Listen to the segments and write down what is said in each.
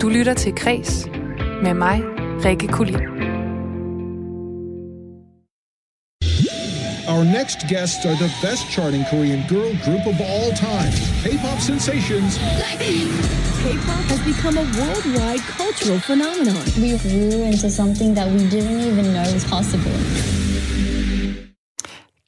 Du lytter til Kres med mig, Rikke Kulin. Our next guests are the best charting Korean girl group of all time, K-pop sensations. K-pop has become a worldwide cultural phenomenon. We grew into something that we didn't even know was possible.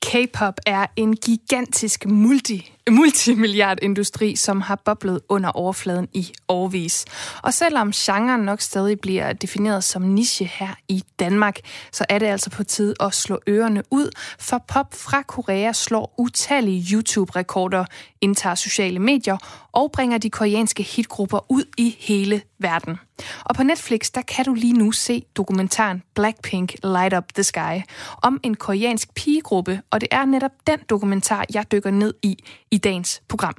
K-pop er en gigantisk multi multimilliardindustri, som har boblet under overfladen i årvis. Og selvom genren nok stadig bliver defineret som niche her i Danmark, så er det altså på tide at slå ørerne ud, for pop fra Korea slår utallige YouTube-rekorder, indtager sociale medier og bringer de koreanske hitgrupper ud i hele verden. Og på Netflix, der kan du lige nu se dokumentaren Blackpink Light Up the Sky om en koreansk pigegruppe, og det er netop den dokumentar, jeg dykker ned i i dagens program.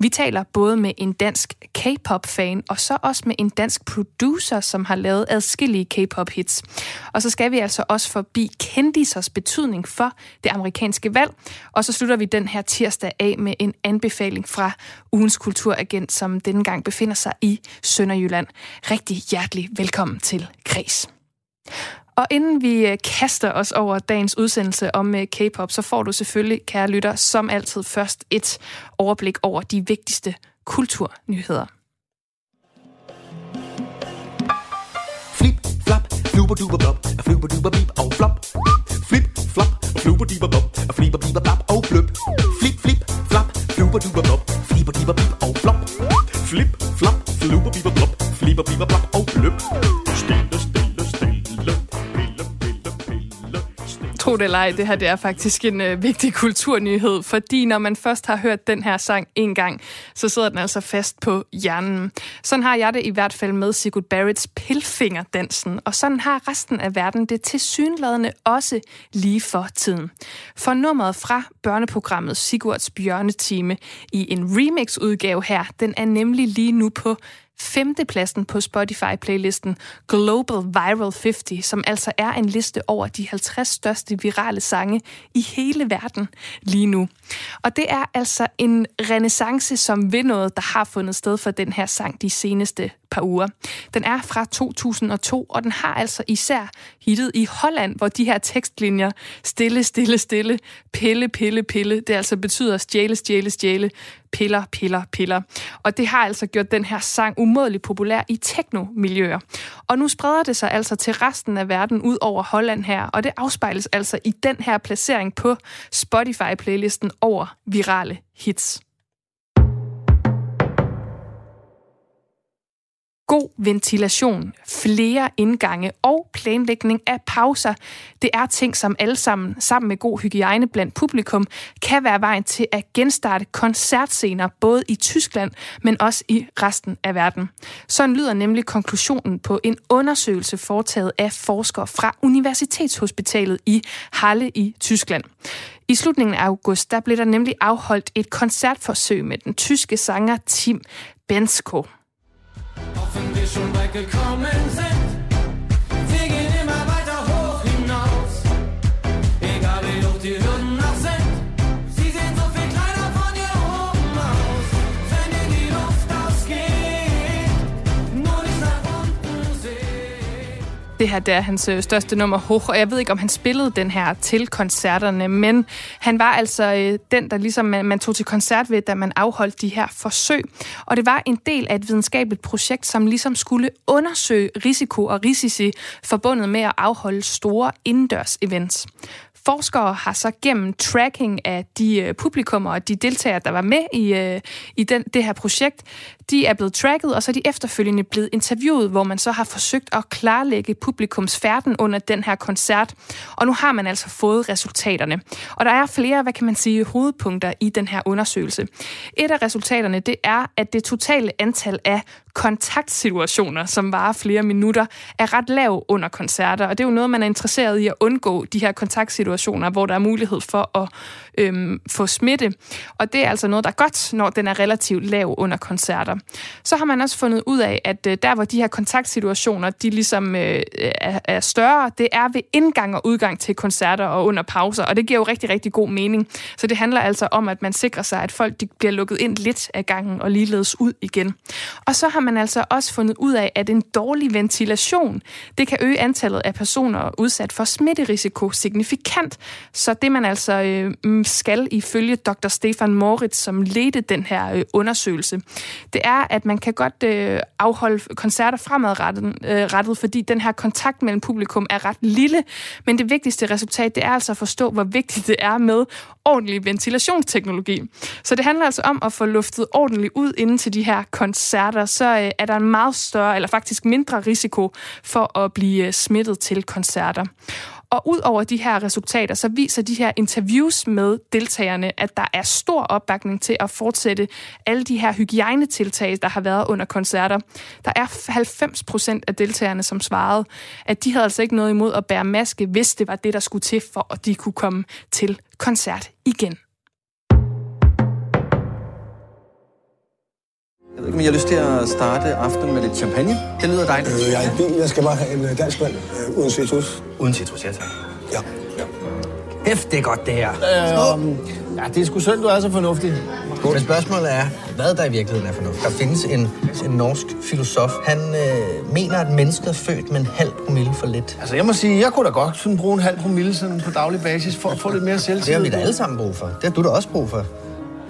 Vi taler både med en dansk K-pop-fan, og så også med en dansk producer, som har lavet adskillige K-pop-hits. Og så skal vi altså også forbi kendisers betydning for det amerikanske valg. Og så slutter vi den her tirsdag af med en anbefaling fra ugens kulturagent, som denne gang befinder sig i Sønderjylland. Rigtig hjertelig velkommen til Kres. Og inden vi øh, kaster os over dagens udsendelse om øh, K-pop, så får du selvfølgelig, kære lytter, som altid først et overblik over de vigtigste kulturnyheder. Flip, flap, fluber duber blop, fluber duber bip og flop. Flip, flap, fluber duber blop, fliber biber blap og bløb. Flip, flip, flap, fluber duber blop, fliber diber bip det eller ej, det her det er faktisk en øh, vigtig kulturnyhed, fordi når man først har hørt den her sang en gang, så sidder den altså fast på hjernen. Sådan har jeg det i hvert fald med Sigurd Barretts Pilfingerdansen, og sådan har resten af verden det til synladende også lige for tiden. For nummeret fra børneprogrammet Sigurds Bjørnetime i en remix-udgave her, den er nemlig lige nu på femtepladsen på Spotify-playlisten Global Viral 50, som altså er en liste over de 50 største virale sange i hele verden lige nu. Og det er altså en renaissance, som ved noget, der har fundet sted for den her sang de seneste par uger. Den er fra 2002, og den har altså især hittet i Holland, hvor de her tekstlinjer stille, stille, stille, pille, pille, pille, det altså betyder stjæle, stjæle, stjæle, piller, piller, piller. Og det har altså gjort den her sang umådeligt populær i teknomiljøer. Og nu spreder det sig altså til resten af verden ud over Holland her, og det afspejles altså i den her placering på Spotify-playlisten over virale hits. God ventilation, flere indgange og planlægning af pauser. Det er ting, som alle sammen, sammen med god hygiejne blandt publikum, kan være vejen til at genstarte koncertscener både i Tyskland, men også i resten af verden. Sådan lyder nemlig konklusionen på en undersøgelse foretaget af forskere fra Universitetshospitalet i Halle i Tyskland. I slutningen af august, der blev der nemlig afholdt et koncertforsøg med den tyske sanger Tim Bensko. schon weit gekommen sind. Det her det er hans øh, største nummer, Hoch, og jeg ved ikke, om han spillede den her til koncerterne, men han var altså øh, den, der ligesom man, man tog til koncert ved, da man afholdt de her forsøg. Og det var en del af et videnskabeligt projekt, som ligesom skulle undersøge risiko og risici forbundet med at afholde store indendørs events. Forskere har så gennem tracking af de øh, publikummer og de deltagere, der var med i, øh, i den, det her projekt, de er blevet tracket, og så er de efterfølgende blevet interviewet, hvor man så har forsøgt at klarlægge publikums færden under den her koncert. Og nu har man altså fået resultaterne. Og der er flere, hvad kan man sige, hovedpunkter i den her undersøgelse. Et af resultaterne, det er, at det totale antal af kontaktsituationer, som varer flere minutter, er ret lav under koncerter. Og det er jo noget, man er interesseret i at undgå, de her kontaktsituationer, hvor der er mulighed for at øhm, få smitte. Og det er altså noget, der er godt, når den er relativt lav under koncerter. Så har man også fundet ud af, at øh, der, hvor de her kontaktsituationer, de ligesom øh, er, er større, det er ved indgang og udgang til koncerter og under pauser. Og det giver jo rigtig, rigtig god mening. Så det handler altså om, at man sikrer sig, at folk de bliver lukket ind lidt af gangen og ligeledes ud igen. Og så har man altså også fundet ud af, at en dårlig ventilation, det kan øge antallet af personer udsat for smitterisiko signifikant. Så det man altså øh, skal ifølge dr. Stefan Moritz, som ledte den her øh, undersøgelse, det er, at man kan godt øh, afholde koncerter fremadrettet, øh, rettet, fordi den her kontakt mellem publikum er ret lille. Men det vigtigste resultat, det er altså at forstå, hvor vigtigt det er med ordentlig ventilationsteknologi. Så det handler altså om at få luftet ordentligt ud inden til de her koncerter, så øh, er der en meget større, eller faktisk mindre risiko for at blive øh, smittet til koncerter. Og ud over de her resultater, så viser de her interviews med deltagerne, at der er stor opbakning til at fortsætte alle de her hygiejnetiltag, der har været under koncerter. Der er 90 procent af deltagerne, som svarede, at de havde altså ikke noget imod at bære maske, hvis det var det, der skulle til, for at de kunne komme til koncert igen. Jeg ved ikke, om I har lyst til at starte aftenen med lidt champagne. Det lyder dejligt. Øh, jeg er i bil. Jeg skal bare have en øh, dansk vand øh, uden citrus. Uden citrus, ja tak. Ja. ja. Hæft, det er godt, det her. Øh, um, ja, det er sgu synd, du er så fornuftig. Men spørgsmålet er, hvad der i virkeligheden er fornuftigt. Der findes en, en norsk filosof. Han øh, mener, at mennesket er født med en halv promille for lidt. Altså, jeg må sige, jeg kunne da godt sådan bruge en halv promille sådan på daglig basis for at få lidt mere selvtillid. Det har vi da alle sammen brug for. Det har du da også brug for.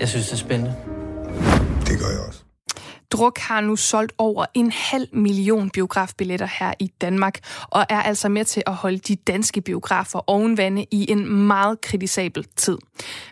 Jeg synes, det er spændende. Det gør jeg også. Druk har nu solgt over en halv million biografbilletter her i Danmark, og er altså med til at holde de danske biografer ovenvande i en meget kritisabel tid.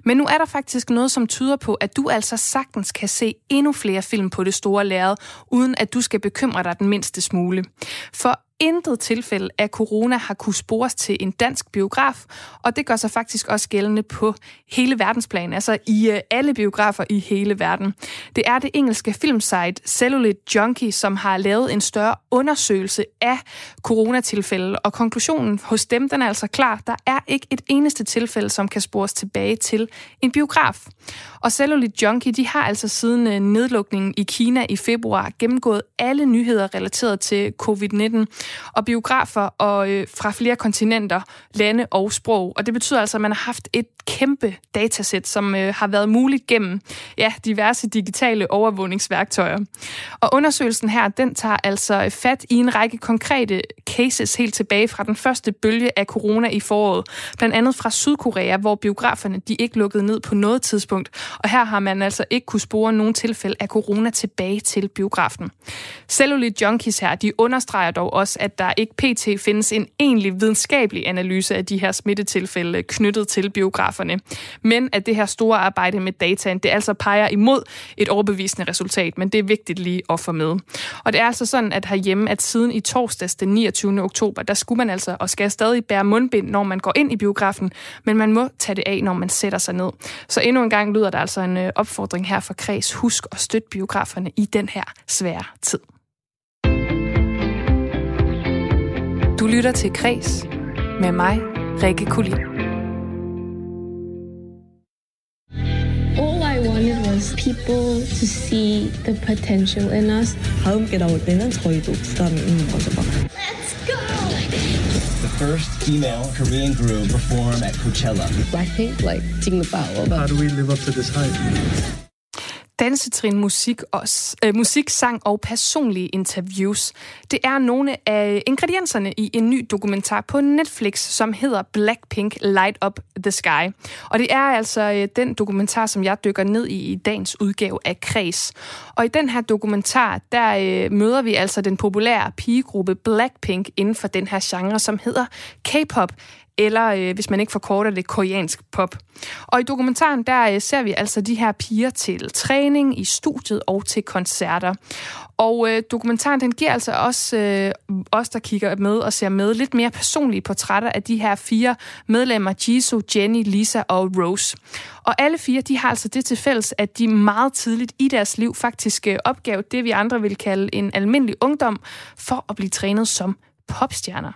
Men nu er der faktisk noget, som tyder på, at du altså sagtens kan se endnu flere film på det store lærred, uden at du skal bekymre dig den mindste smule. For intet tilfælde af corona har kunne spores til en dansk biograf, og det gør sig faktisk også gældende på hele verdensplan, altså i øh, alle biografer i hele verden. Det er det engelske filmsite Celluloid Junkie, som har lavet en større undersøgelse af coronatilfælde, og konklusionen hos dem, den er altså klar. Der er ikke et eneste tilfælde, som kan spores tilbage til en biograf. Og Celluloid Junkie, de har altså siden øh, nedlukningen i Kina i februar gennemgået alle nyheder relateret til covid-19, og biografer og øh, fra flere kontinenter, lande og sprog. Og det betyder altså, at man har haft et kæmpe datasæt, som øh, har været muligt gennem ja, diverse digitale overvågningsværktøjer. Og undersøgelsen her, den tager altså øh, fat i en række konkrete cases helt tilbage fra den første bølge af corona i foråret. Blandt andet fra Sydkorea, hvor biograferne de ikke lukkede ned på noget tidspunkt. Og her har man altså ikke kunne spore nogen tilfælde af corona tilbage til biografen. Cellulite Junkies her, de understreger dog også, at der ikke pt. findes en egentlig videnskabelig analyse af de her smittetilfælde knyttet til biograferne. Men at det her store arbejde med dataen, det altså peger imod et overbevisende resultat, men det er vigtigt lige at få med. Og det er altså sådan, at herhjemme, at siden i torsdags den 29. oktober, der skulle man altså og skal stadig bære mundbind, når man går ind i biografen, men man må tage det af, når man sætter sig ned. Så endnu en gang lyder der altså en øh, opfordring her fra Kreds. Husk at støtte biograferne i den her svære tid. Du lytter til Kres med mig, Rikke Kulin. All I wanted was people to see the potential in us. 다음께 나올 때는 저희도 부담이 있는 거죠. 막. Let's go! The first female Korean group perform at Coachella. Blackpink, like, how do we live up to this hype? Dansetrin, musik, og, øh, musik, sang og personlige interviews. Det er nogle af ingredienserne i en ny dokumentar på Netflix, som hedder Blackpink Light Up the Sky. Og det er altså øh, den dokumentar, som jeg dykker ned i i dagens udgave af Kreds. Og i den her dokumentar, der øh, møder vi altså den populære pigegruppe Blackpink inden for den her genre, som hedder K-pop, eller øh, hvis man ikke forkorter det, koreansk pop. Og i dokumentaren, der øh, ser vi altså de her piger til træning, i studiet og til koncerter. Og øh, dokumentaren, den giver altså også øh, os, der kigger med og ser med, lidt mere personlige portrætter af de her fire medlemmer, Jisoo, Jenny, Lisa og Rose. Og alle fire, de har altså det til fælles, at de meget tidligt i deres liv faktisk øh, opgav det, vi andre vil kalde en almindelig ungdom, for at blive trænet som popstjerner.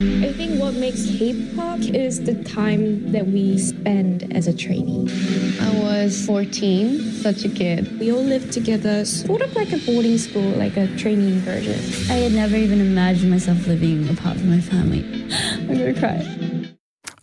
I think what makes K-pop is the time that we spend as a trainee. I was 14, such a kid. We all lived together, sort of like a boarding school, like a training version. I had never even imagined myself living apart from my family. I'm gonna cry.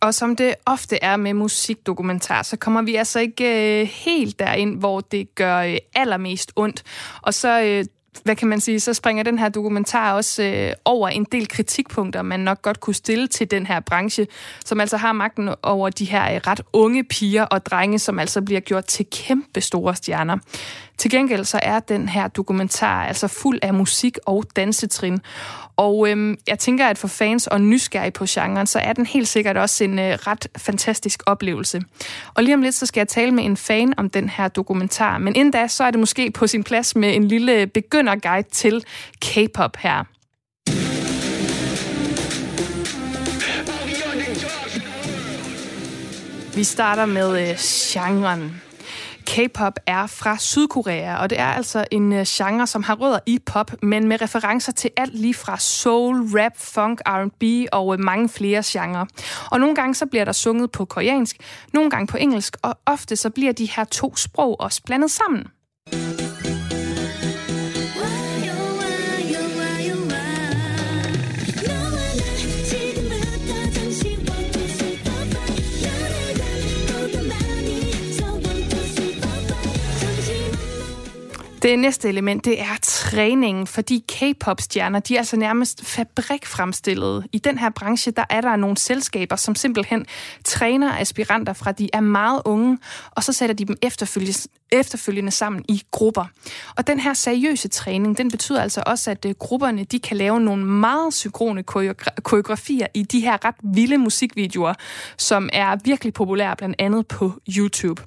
Og som det ofte er med musikdokumentar, så kommer vi altså ikke øh, helt derind, hvor det gør øh, allermest ondt. Og så øh, hvad kan man sige, så springer den her dokumentar også øh, over en del kritikpunkter, man nok godt kunne stille til den her branche, som altså har magten over de her øh, ret unge piger og drenge, som altså bliver gjort til kæmpe store stjerner. Til gengæld så er den her dokumentar altså fuld af musik og dansetrin. Og øhm, jeg tænker, at for fans og nysgerrige på genren, så er den helt sikkert også en øh, ret fantastisk oplevelse. Og lige om lidt, så skal jeg tale med en fan om den her dokumentar. Men inden da, så er det måske på sin plads med en lille begynderguide til K-pop her. Vi starter med øh, genren. K-pop er fra Sydkorea, og det er altså en øh, genre, som har rødder i pop, men med referencer til alt lige fra soul, rap, funk, R&B og øh, mange flere genrer. Og nogle gange så bliver der sunget på koreansk, nogle gange på engelsk, og ofte så bliver de her to sprog også blandet sammen. Det næste element, det er træningen, fordi K-pop-stjerner, de er altså nærmest fabrikfremstillede. I den her branche, der er der nogle selskaber, som simpelthen træner aspiranter fra de er meget unge, og så sætter de dem efterfølgende, efterfølgende sammen i grupper. Og den her seriøse træning, den betyder altså også, at øh, grupperne, de kan lave nogle meget synkrone koreografier i de her ret vilde musikvideoer, som er virkelig populære blandt andet på YouTube.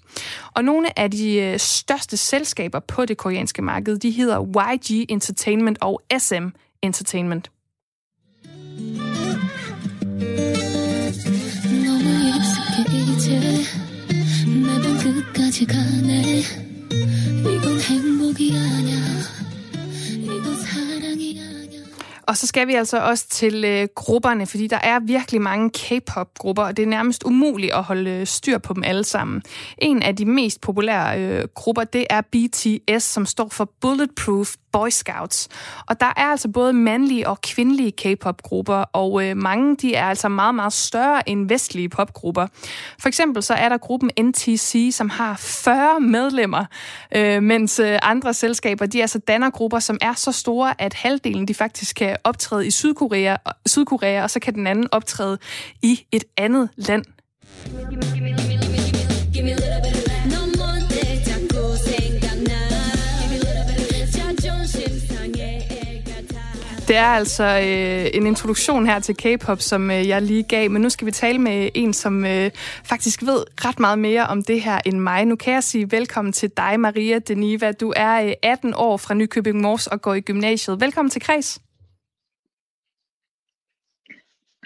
Og nogle af de øh, største selskaber på det koreanske marked. De hedder YG Entertainment og SM Entertainment. 이 끝까지 가네. 이건 행복이 아냐 이건 사랑이 아냐 og så skal vi altså også til øh, grupperne, fordi der er virkelig mange K-pop-grupper, og det er nærmest umuligt at holde øh, styr på dem alle sammen. En af de mest populære øh, grupper, det er BTS, som står for Bulletproof Boy Scouts. Og der er altså både mandlige og kvindelige K-pop-grupper, og øh, mange de er altså meget, meget større end vestlige popgrupper. For eksempel så er der gruppen NTC, som har 40 medlemmer, øh, mens øh, andre selskaber, de altså danner grupper, som er så store, at halvdelen de faktisk kan optræde i Sydkorea, Sydkorea og så kan den anden optræde i et andet land. Give me a little bit Det er altså øh, en introduktion her til K-pop, som øh, jeg lige gav, men nu skal vi tale med en, som øh, faktisk ved ret meget mere om det her end mig. Nu kan jeg sige velkommen til dig, Maria Deniva. Du er øh, 18 år fra Nykøbing Mors og går i gymnasiet. Velkommen til Kreds.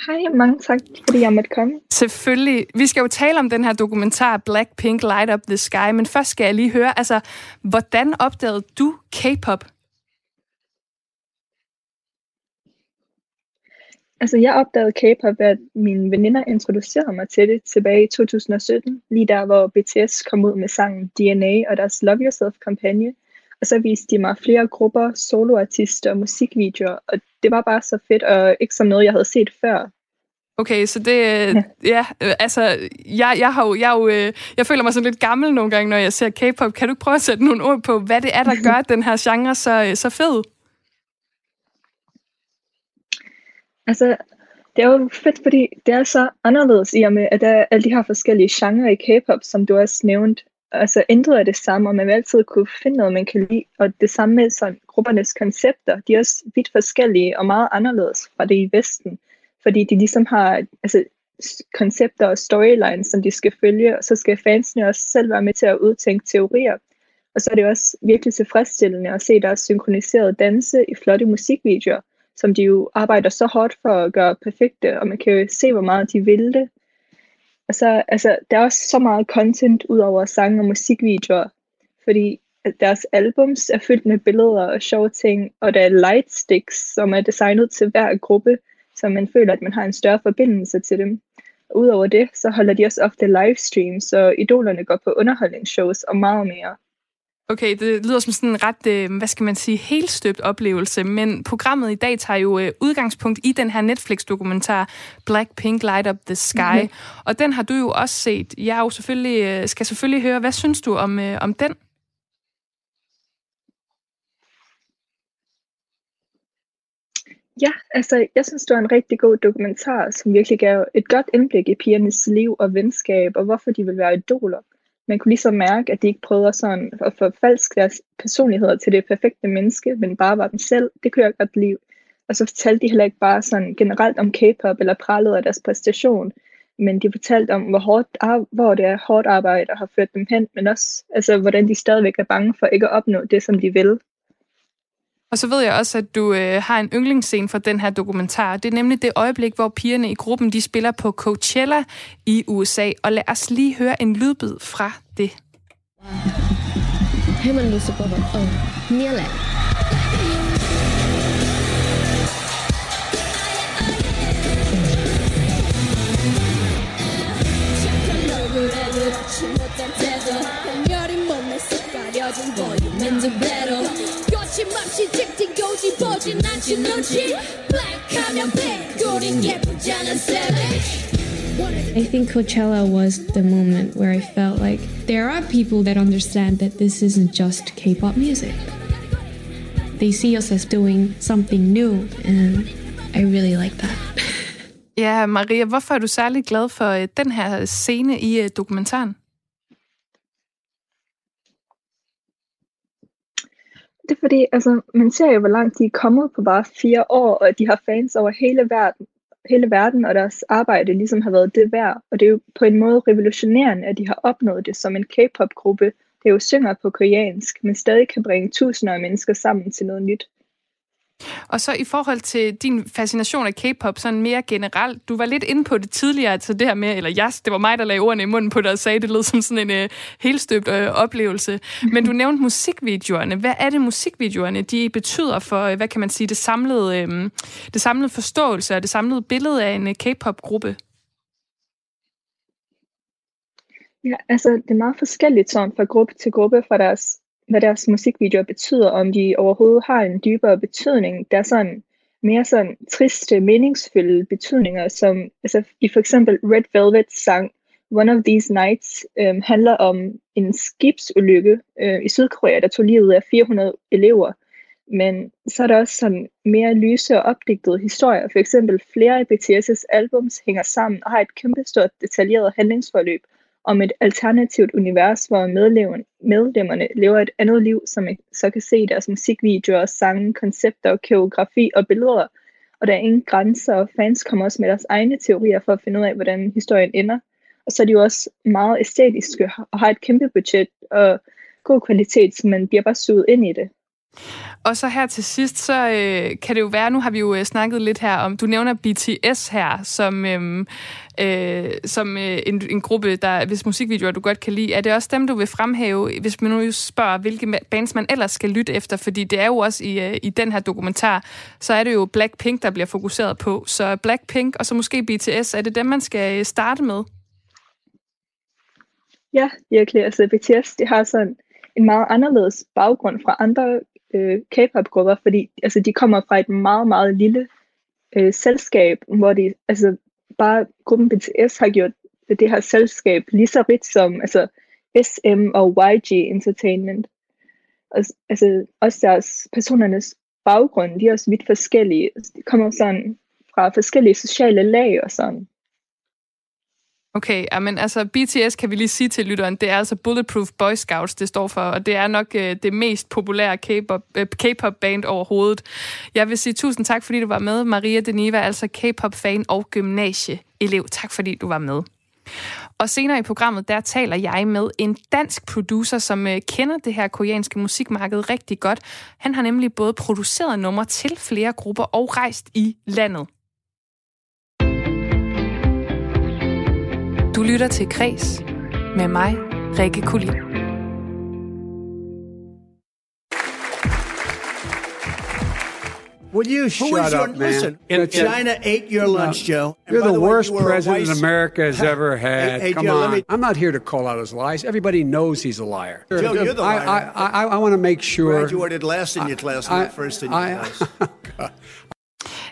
Hej, mange tak, fordi jeg måtte komme. Selvfølgelig. Vi skal jo tale om den her dokumentar Blackpink Light Up the Sky, men først skal jeg lige høre, altså, hvordan opdagede du K-pop? Altså, jeg opdagede K-pop ved, at mine veninder introducerede mig til det tilbage i 2017, lige der, hvor BTS kom ud med sangen DNA og deres Love Yourself-kampagne. Og så viste de mig flere grupper, soloartister og musikvideoer, og det var bare så fedt, og ikke som noget, jeg havde set før. Okay, så det, ja, ja altså, jeg, jeg, har jo, jeg, jo, øh, jeg føler mig sådan lidt gammel nogle gange, når jeg ser K-pop. Kan du prøve at sætte nogle ord på, hvad det er, der gør den her genre så, øh, så fed? Altså, det er jo fedt, fordi det er så anderledes i og med, at der er alle de her forskellige genrer i K-pop, som du også nævnt. Altså ændret er det samme, og man vil altid kunne finde noget, man kan lide. Og det samme med sådan, gruppernes koncepter, de er også vidt forskellige og meget anderledes fra det i Vesten. Fordi de ligesom har altså, koncepter og storylines, som de skal følge, og så skal fansene også selv være med til at udtænke teorier. Og så er det også virkelig tilfredsstillende at se deres synkroniserede danse i flotte musikvideoer, som de jo arbejder så hårdt for at gøre perfekte, og man kan jo se, hvor meget de vil det. Og så, altså, der er også så meget content ud over sange og musikvideoer, fordi deres albums er fyldt med billeder og sjove ting, og der er lightsticks, som er designet til hver gruppe, så man føler, at man har en større forbindelse til dem. Udover det, så holder de også ofte livestreams, så idolerne går på underholdningsshows og meget mere. Okay, det lyder som sådan en ret, øh, hvad skal man sige, helt støbt oplevelse, men programmet i dag tager jo øh, udgangspunkt i den her Netflix-dokumentar Blackpink Light Up the Sky, mm-hmm. og den har du jo også set. Jeg jo selvfølgelig, øh, skal selvfølgelig høre, hvad synes du om, om den? Ja, altså jeg synes, det var en rigtig god dokumentar, som virkelig gav et godt indblik i pigernes liv og venskab, og hvorfor de vil være idoler. Man kunne ligesom mærke, at de ikke prøvede sådan at forfalske deres personligheder til det perfekte menneske, men bare var dem selv. Det kunne jeg godt lide. Og så fortalte de heller ikke bare sådan generelt om K-pop eller prallede af deres præstation, men de fortalte om, hvor, hårdt, hvor det er hårdt arbejde har ført dem hen, men også altså, hvordan de stadigvæk er bange for ikke at opnå det, som de vil. Og så ved jeg også, at du øh, har en yndlingsscene for den her dokumentar. Det er nemlig det øjeblik, hvor pigerne i gruppen de spiller på Coachella i USA. Og lad os lige høre en lydbid fra det. Hej, man lyser på savage I think Coachella was the moment where I felt like there are people that understand that this isn't just K pop music. They see us as doing something new, and I really like that. Yeah, Maria, why are you so glad for øh, den her scene i øh, dokumentaren? Det er fordi, altså, man ser jo, hvor langt de er kommet på bare fire år, og de har fans over hele verden, hele verden, og deres arbejde ligesom har været det værd. Og det er jo på en måde revolutionerende, at de har opnået det som en K-pop-gruppe, der jo synger på koreansk, men stadig kan bringe tusinder af mennesker sammen til noget nyt. Og så i forhold til din fascination af K-pop, sådan mere generelt, du var lidt inde på det tidligere, altså det her med, eller yes, det var mig, der lagde ordene i munden på dig og sagde, det lød som sådan en uh, helstøbt uh, oplevelse. Men du nævnte musikvideoerne. Hvad er det musikvideoerne, de betyder for, uh, hvad kan man sige, det samlede, uh, det samlede forståelse og det samlede billede af en uh, K-pop-gruppe? Ja, altså det er meget forskelligt sådan fra gruppe til gruppe, fra deres hvad deres musikvideoer betyder, om de overhovedet har en dybere betydning. Der er sådan mere sådan triste, meningsfulde betydninger, som altså, i for eksempel Red Velvet sang One of These Nights øh, handler om en skibsulykke øh, i Sydkorea, der tog livet af 400 elever. Men så er der også sådan mere lyse og opdigtede historier. For eksempel flere af BTS' albums hænger sammen og har et kæmpestort detaljeret handlingsforløb, om et alternativt univers, hvor medlemmerne lever et andet liv, som man så kan se i deres musikvideoer, sange, koncepter, koreografi og billeder. Og der er ingen grænser, og fans kommer også med deres egne teorier for at finde ud af, hvordan historien ender. Og så er de jo også meget æstetiske og har et kæmpe budget og god kvalitet, så man bliver bare suget ind i det. Og så her til sidst, så øh, kan det jo være, nu har vi jo øh, snakket lidt her om, du nævner BTS her, som, øh, øh, som øh, en, en gruppe, der, hvis musikvideoer du godt kan lide. Er det også dem, du vil fremhæve, hvis man nu spørger, hvilke bands man ellers skal lytte efter? Fordi det er jo også i, øh, i den her dokumentar, så er det jo Blackpink, der bliver fokuseret på. Så Blackpink og så måske BTS, er det dem, man skal øh, starte med? Ja, virkelig. Altså BTS, det har sådan en meget anderledes baggrund fra andre øh, K-pop-grupper, fordi altså, de kommer fra et meget, meget lille øh, selskab, hvor de, altså, bare gruppen BTS har gjort det her selskab lige så rigt som altså, SM og YG Entertainment. Og, altså, også deres personernes baggrund, de er også vidt forskellige. De kommer sådan fra forskellige sociale lag og sådan. Okay, men altså BTS kan vi lige sige til lytteren, det er altså Bulletproof Boy Scouts, det står for, og det er nok øh, det mest populære K-pop, øh, K-pop band overhovedet. Jeg vil sige tusind tak, fordi du var med, Maria Deniva, altså K-pop-fan og gymnasieelev. Tak fordi du var med. Og senere i programmet, der taler jeg med en dansk producer, som øh, kender det her koreanske musikmarked rigtig godt. Han har nemlig både produceret numre til flere grupper og rejst i landet. Du lytter til Kres med mig, Rikke Kulin. Will you shut is your- up, man? listen, China ate your lunch, Joe. And You're by the, the way, worst you were a president vice- America has ever had. Hey, hey, Come Joe, let on. me- I'm not here to call out his lies. Everybody knows he's a liar. Joe, you're the I, liar. I, I, I want to make sure. You Graduated last in your class, I- not first in your I- class.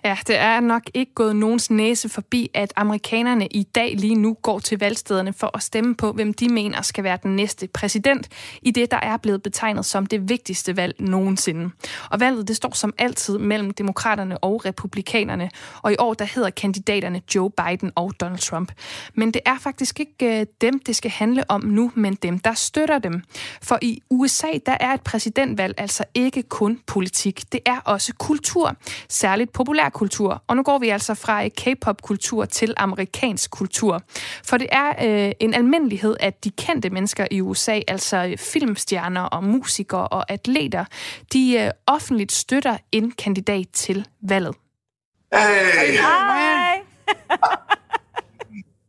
Ja, det er nok ikke gået nogens næse forbi, at amerikanerne i dag lige nu går til valgstederne for at stemme på, hvem de mener skal være den næste præsident, i det, der er blevet betegnet som det vigtigste valg nogensinde. Og valget, det står som altid mellem demokraterne og republikanerne, og i år, der hedder kandidaterne Joe Biden og Donald Trump. Men det er faktisk ikke øh, dem, det skal handle om nu, men dem, der støtter dem. For i USA, der er et præsidentvalg altså ikke kun politik, det er også kultur, særligt populær populærkultur. Og nu går vi altså fra K-pop-kultur til amerikansk kultur. For det er øh, en almindelighed, at de kendte mennesker i USA, altså filmstjerner og musikere og atleter, de øh, offentligt støtter en kandidat til valget. Hey! Hi!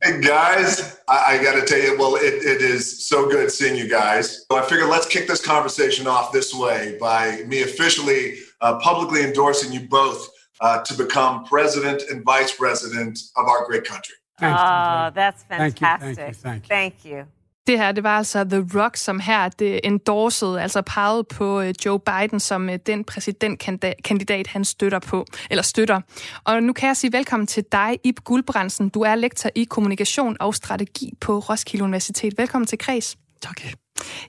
Hey guys, I, I got to tell you, well, it, it is so good seeing you guys. So I figured let's kick this conversation off this way by me officially uh, publicly endorsing you both uh, to become president and vice president of our great country. Oh, that's Thank you, thank you, fantastic. thank you. Thank you. Det her, det var altså The Rock, som her det endorsede, altså pegede på øh, Joe Biden som øh, den præsidentkandidat, han støtter på, eller støtter. Og nu kan jeg sige velkommen til dig, Ib Guldbrandsen. Du er lektor i kommunikation og strategi på Roskilde Universitet. Velkommen til Kreds. Tak.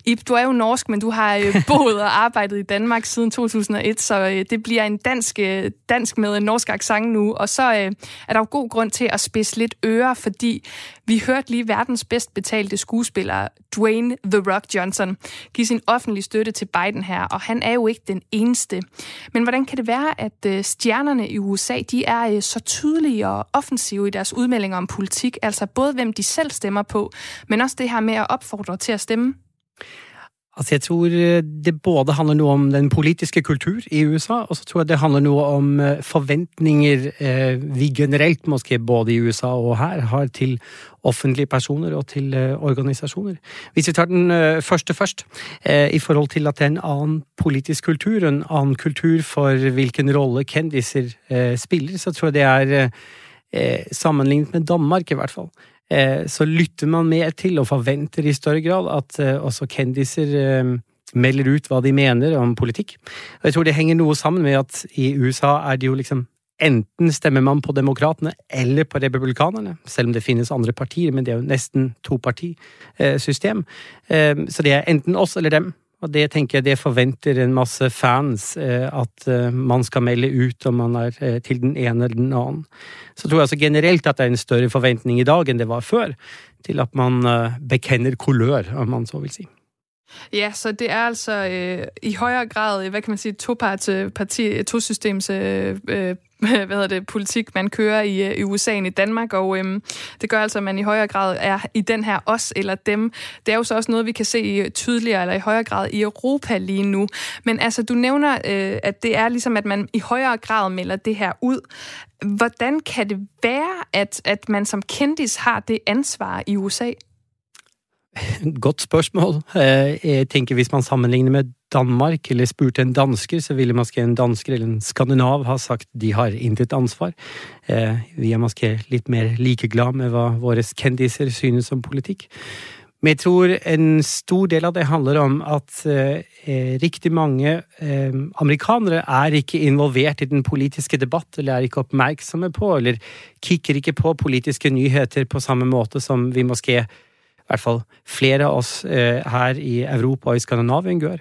Ib, du er jo norsk, men du har øh, boet og arbejdet i Danmark siden 2001, så øh, det bliver en dansk, øh, dansk med en norsk accent nu. Og så øh, er der jo god grund til at spidse lidt ører, fordi vi hørte lige verdens bedst betalte skuespiller, Dwayne The Rock Johnson, give sin offentlige støtte til Biden her, og han er jo ikke den eneste. Men hvordan kan det være, at øh, stjernerne i USA, de er øh, så tydelige og offensive i deres udmeldinger om politik, altså både hvem de selv stemmer på, men også det her med at opfordre til at stemme? Altså, jeg tror eh, det både handler noe om den politiske kultur i USA, og så tror jeg det handler noe om eh, forventninger eh, vi generelt, måske både i USA og her, har til offentlige personer og til organisationer. organisasjoner. Hvis vi tar den første først, i forhold til at det er en annen politisk kultur, en annen kultur for hvilken rolle kendiser spiller, så tror jeg det er sammenlignet med Danmark i hvert fall Eh, så lytter man mer til og forventer i større grad at eh, også kendiser eh, melder ut hva de mener om politikk. Og jeg tror det henger noe sammen med at i USA er det jo liksom Enten stemmer man på demokratene eller på republikanerne, selv om det finnes andre partier, men det er jo nesten topartisystem. Eh, Så det er enten oss eller dem. Og det tenker jeg det forventer en masse fans, eh, at eh, man skal melde ut om man er eh, til den ene eller den annen. Så tror jeg altså generelt at det er en større forventning i dag enn det var før, til at man eh, bekenner kulør, om man så vil si. Ja, så det er altså øh, i højere grad, øh, hvad kan man sige, toparts øh, parti, øh, tosystems øh, øh, hvad hedder det, politik, man kører i, i USA end i Danmark, og øhm, det gør altså, at man i højere grad er i den her os eller dem. Det er jo så også noget, vi kan se tydeligere eller i højere grad i Europa lige nu. Men altså, du nævner, øh, at det er ligesom, at man i højere grad melder det her ud. Hvordan kan det være, at, at man som kendis har det ansvar i USA? Godt spørsmål. Eh, Jeg tenker Hvis man sammenligner med Danmark, eller spurte en dansker, så ville måske en dansker eller en skandinav ha sagt de har intet ansvar. Eh, Vi er måske litt mer likeglad med hva våre kendiser synes om politikk. Men jeg tror en stor del av det handler om at eh, riktig mange eh, amerikanere er ikke involvert i den politiske debatt, eller er ikke oppmerksomme på, eller kikker ikke på politiske nyheter på samme måte som vi måske hvert fall flere av oss eh, her i Europa og i Skandinavien gjør.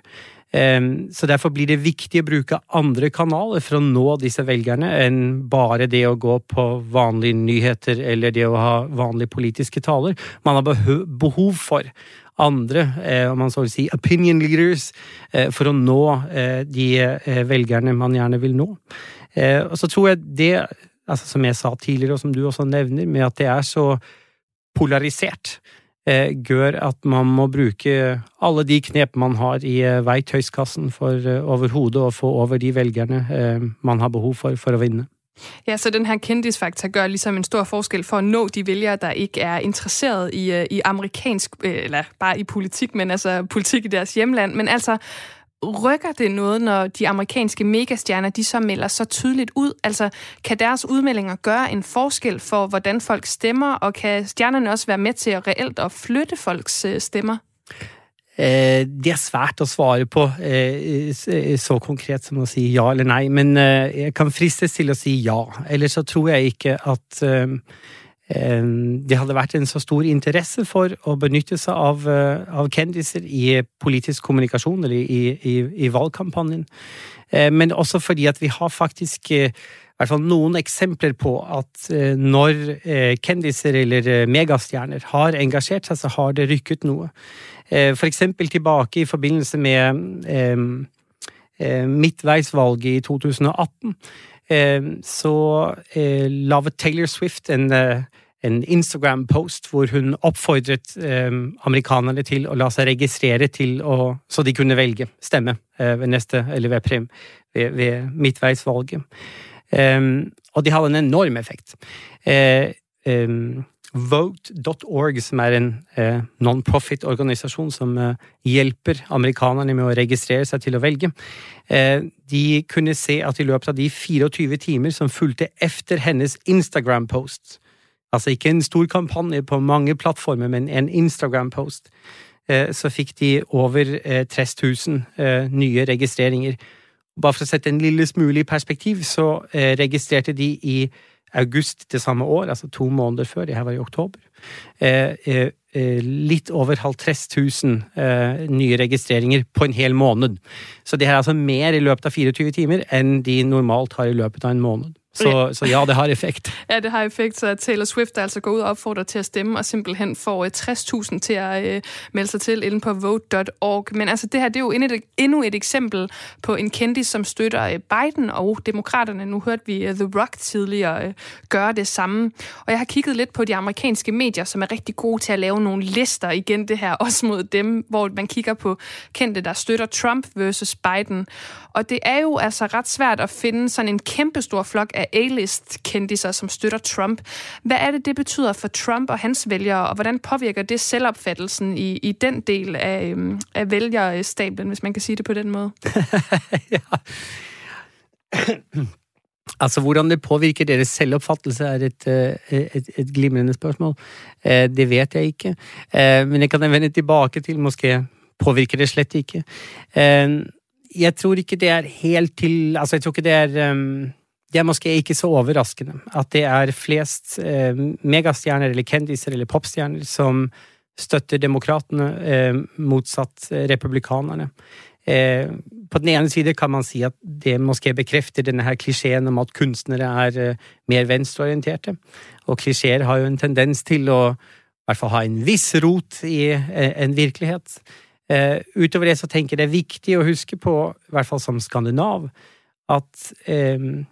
Eh, så derfor blir det viktig å bruke andre kanaler for å nå disse velgerne enn bare det å gå på vanlige nyheter eller det å ha vanlige politiske taler. Man har behov, for andre, eh, om man så vil si, opinion leaders, eh, for å nå eh, de eh, velgerne man gjerne vil nå. Eh, og så tror jeg det, altså som jeg sa tidligere, og som du også nevner, med at det er så polarisert, Eh, gjør at man må bruke alle de knep man har i eh, verktøyskassen for eh, overhodet å få over de velgerne eh, man har behov for for å vinne. Ja, så den her kendisfaktor gør ligesom en stor forskel for at nå de vælgere, der ikke er interesseret i, i amerikansk, eller bare i politik, men altså politik i deres hjemland. Men altså, rykker det noget, når de amerikanske megastjerner, de så melder så tydeligt ud? Altså, kan deres udmeldinger gøre en forskel for, hvordan folk stemmer, og kan stjernerne også være med til at reelt at flytte folks øh, stemmer? Eh, det er svært å svare på eh, eh, så konkret som å si ja eller nei, men eh, jeg kan fristes til å si ja. Eller så tror jeg ikke at Ehm, det hadde vært en så stor interesse for å benytte seg av, eh, av kendiser i politisk kommunikasjon eller i, i, i valgkampanjen. Eh, Men også fordi at vi har faktisk eh, i hvert fall noen eksempler på at eh, når kendiser eller megastjerner har engasjert seg, så har det rykket noe. Eh, For eksempel tilbake i forbindelse med ehm, eh, midtveisvalget i 2018, eh, så eh, laget Taylor Swift en, eh, en Instagram-post hvor hun oppfordret eh, amerikanerne til å la seg registrere til å, så de kunne velge stemme eh, ved neste, eller ved, prim, ved, ved midtveisvalget. Um, og de hadde en enorm effekt. Eh, ehm, um, Vote.org, som er en eh, non-profit-organisasjon som eh, hjelper amerikanerne med å registrere seg til å velge, eh, de kunne se at i løpet av de 24 timer som fulgte efter hennes Instagram-post, altså ikke en stor kampanje på mange plattformer, men en Instagram-post, eh, så fikk de over eh, 30 000 eh, nye registreringer. Bare for å sette en lille smule i perspektiv, så eh, registrerte de i august det samme år, altså to måneder før, det her var i oktober, eh, eh, eh litt over 50 000 eh, nye registreringer på en hel måned. Så det her er altså mer i løpet av 24 timer enn de normalt har i løpet av en måned. Så, Ja. så ja, det har effekt. Ja, det har effekt, så Taylor Swift altså går ud og opfordrer til at stemme, og simpelthen får øh, 60.000 til at øh, melde sig til inde på vote.org. Men altså, det her det er jo endnu et, endnu et eksempel på en kendis, som støtter øh, Biden og demokraterne. Nu hørte vi øh, The Rock tidligere øh, gøre det samme. Og jeg har kigget lidt på de amerikanske medier, som er rigtig gode til at lave nogle lister igen det her, også mod dem, hvor man kigger på kendte, der støtter Trump versus Biden. Og det er jo altså ret svært at finde sådan en kæmpestor flok af A-list-kendiser, som støtter Trump. Hvad er det, det betyder for Trump og hans vælgere, og hvordan påvirker det selvopfattelsen i, i den del af, øhm, af vælgerstablen, hvis man kan sige det på den måde? Altså, Hvordan det påvirker deres selvopfattelse, er et, øh, et, et glimrende spørgsmål. Eh, Det vet jeg ikke. Eh, Men jeg kan vende tilbage til måske påvirker det slet ikke. Jeg tror ikke det er helt til Altså, jeg tror ikke det er um, det er måske ikke så overraskende at det er flest eh, megastjerner eller kendiser eller popstjerner som støtter demokratene, øhm, eh, motsatt republikanerne. Eh, på den ene side kan man si at det måske bekrefter denne her klisjeen om at kunstnere er eh, mer venstreorienterte. Og klisjeer har jo en tendens til å i hvert fall ha en viss rot i eh, en virkelighet. Eh, utover det så tenker jeg det er viktig å huske på, i hvert fall som skandinav, at ehm,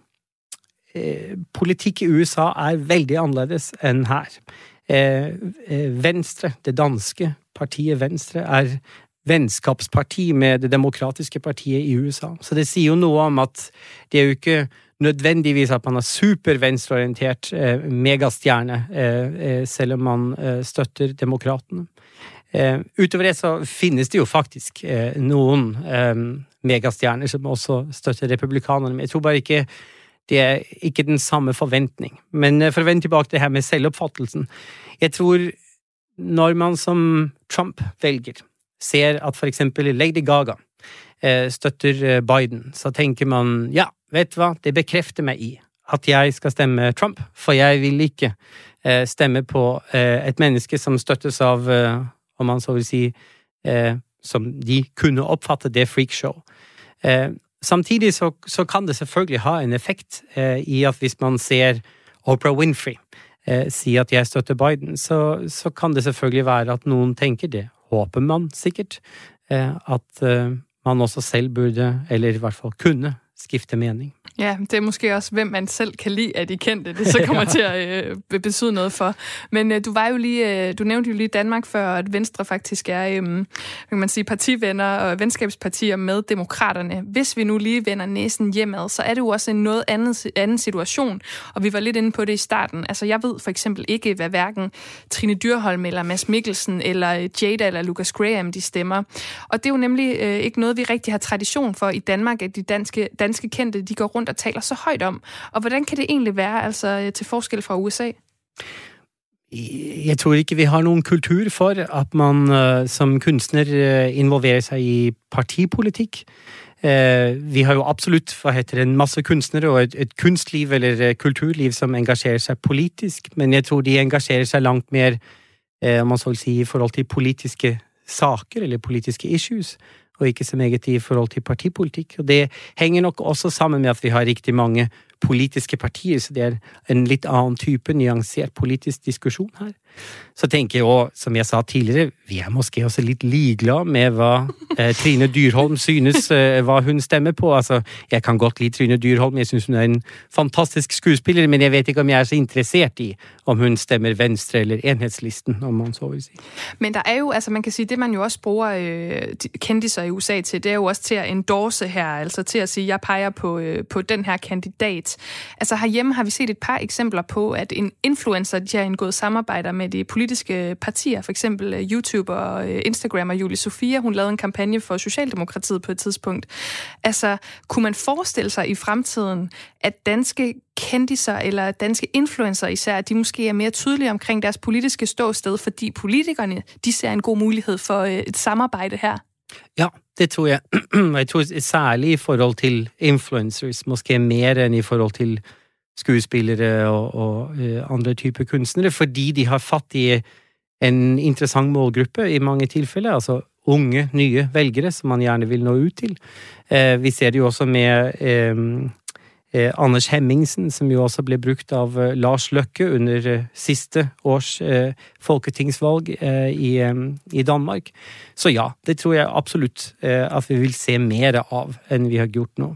eh, eh, eh, politikk i USA er veldig annerledes enn her. Eh, Venstre, det danske partiet Venstre, er vennskapsparti med det demokratiske partiet i USA. Så det sier jo noe om at det er jo ikke nødvendigvis at man er supervenstreorientert eh, megastjerne, eh, eh, selv om man eh, støtter demokratene. Eh, utover det så finnes det jo faktisk eh, noen eh, megastjerner som også støtter republikanerne, men jeg tror bare ikke det er ikke den samme forventning. Men eh, for å vende tilbake til det her med selvoppfattelsen. Jeg tror når man som Trump velger, ser at for eksempel Lady Gaga eh, støtter eh, Biden, så tenker man ja, vet du hva, det bekrefter meg i at jeg skal stemme Trump, for jeg vil ikke eh, stemme på eh, et menneske som støttes av, om man så vil si, eh, som de kunne uppfatta det freakshow. Eh, samtidig så, så kan det selvfølgelig ha en effekt eh, i at hvis man ser Oprah Winfrey eh, si at jeg støtter Biden, så, så kan det selvfølgelig være at noen tenker det. Håper man sikkert. Eh, at eh, man også selv burde, eller i hvert fall kunne, skifte mening. Ja, det er måske også, hvem man selv kan lide af de kendte, det så kommer til at øh, betyde noget for. Men øh, du var jo lige, øh, du nævnte jo lige Danmark før, at Venstre faktisk er, øh, kan man sige, partivenner og venskabspartier med demokraterne. Hvis vi nu lige vender næsen hjemad, så er det jo også en noget andet, anden situation, og vi var lidt inde på det i starten. Altså, jeg ved for eksempel ikke, hvad hverken Trine Dyrholm eller Mads Mikkelsen eller Jada eller Lucas Graham, de stemmer. Og det er jo nemlig øh, ikke noget, vi rigtig har tradition for i Danmark, at de danske, danske kendte, de går rundt og taler så højt om. Og hvordan kan det egentlig være, altså øh, til forskel fra USA? Jeg tror ikke vi har noen kultur for at man uh, som kunstner uh, involverer seg i partipolitikk. Uh, vi har jo absolutt hva heter det, en masse kunstnere og et, et kunstliv eller kulturliv som engasjerer seg politisk, men jeg tror de engasjerer seg langt mer om man så vil si, i forhold til politiske saker eller politiske issues og ikke så meget i forhold til partipolitikk. Og det henger nok også sammen med at vi har riktig mange politiske partier, så det er en litt annen type nyansert politisk diskusjon her. Så tenker jeg òg, som jeg sa tidligere, vi er måske også litt ligeglad med hva eh, Trine Dyrholm synes, eh, hva hun stemmer på. Altså, jeg kan godt lide Trine Dyrholm, jeg synes hun er en fantastisk skuespiller, men jeg vet ikke om jeg er så interessert i om hun stemmer Venstre eller Enhedslisten, om man så vil si. Men der er jo, altså man kan sige, det man jo også bruger øh, kendiser i USA til, det er jo også til at endorse her, altså til at sige, jeg peger på, øh, på den her kandidat. Altså herhjemme har vi set et par eksempler på, at en influencer, de har indgået samarbejder med de politiske partier, for eksempel øh, YouTube og øh, Instagram og Julie Sofia, hun lavede en kampagne for Socialdemokratiet på et tidspunkt. Altså, kunne man forestille sig i fremtiden, at danske kendiser eller danske influencer især, de måske er mere tydelige omkring deres politiske ståsted, fordi politikerne, de ser en god mulighed for øh, et samarbejde her? Ja, det tror jeg. jeg tror særlig i forhold til influencers, måske mer enn i forhold til skuespillere og, og uh, andre typer kunstnere, fordi de har fatt i en interessant målgruppe i mange tilfeller. Altså unge, nye velgere som man gjerne vil nå ut til. Uh, vi ser det jo også med um, Eh, Anders Hemmingsen, som jo også ble brukt av eh, Lars Løkke under eh, siste års eh, folketingsvalg eh, i, eh, i, Danmark. Så ja, det tror jeg absolutt at vi vil se mer av enn vi har gjort nå.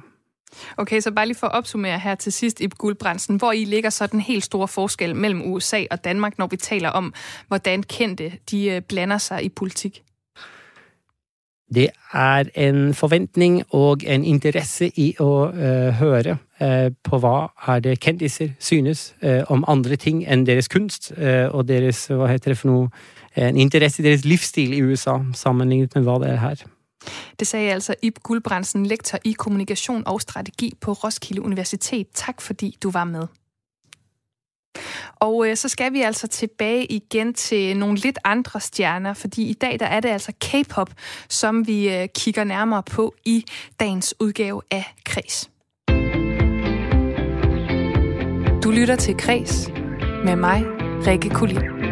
Okay, så bare lige for at opsummere her til sidst, i Guldbrandsen, hvor I ligger så den helt store forskel mellem USA og Danmark, når vi taler om, hvordan kendte de øh, blander sig i politik? Det er en forventning og en interesse i å uh, øh, høre uh, på hva er det kendiser synes uh, om andre ting enn deres kunst og deres hva heter det for noe, en interesse i deres livsstil i USA, sammenlignet med hva det er her. Det sagde altså Ib Guldbrandsen, lektor i kommunikation og strategi på Roskilde Universitet. Tak fordi du var med. Og øh, så skal vi altså tilbage igen til nogle lidt andre stjerner, fordi i dag der er det altså K-pop, som vi øh, kigger nærmere på i dagens udgave af Kres. Du lytter til Kres med mig, Rikke Kulin.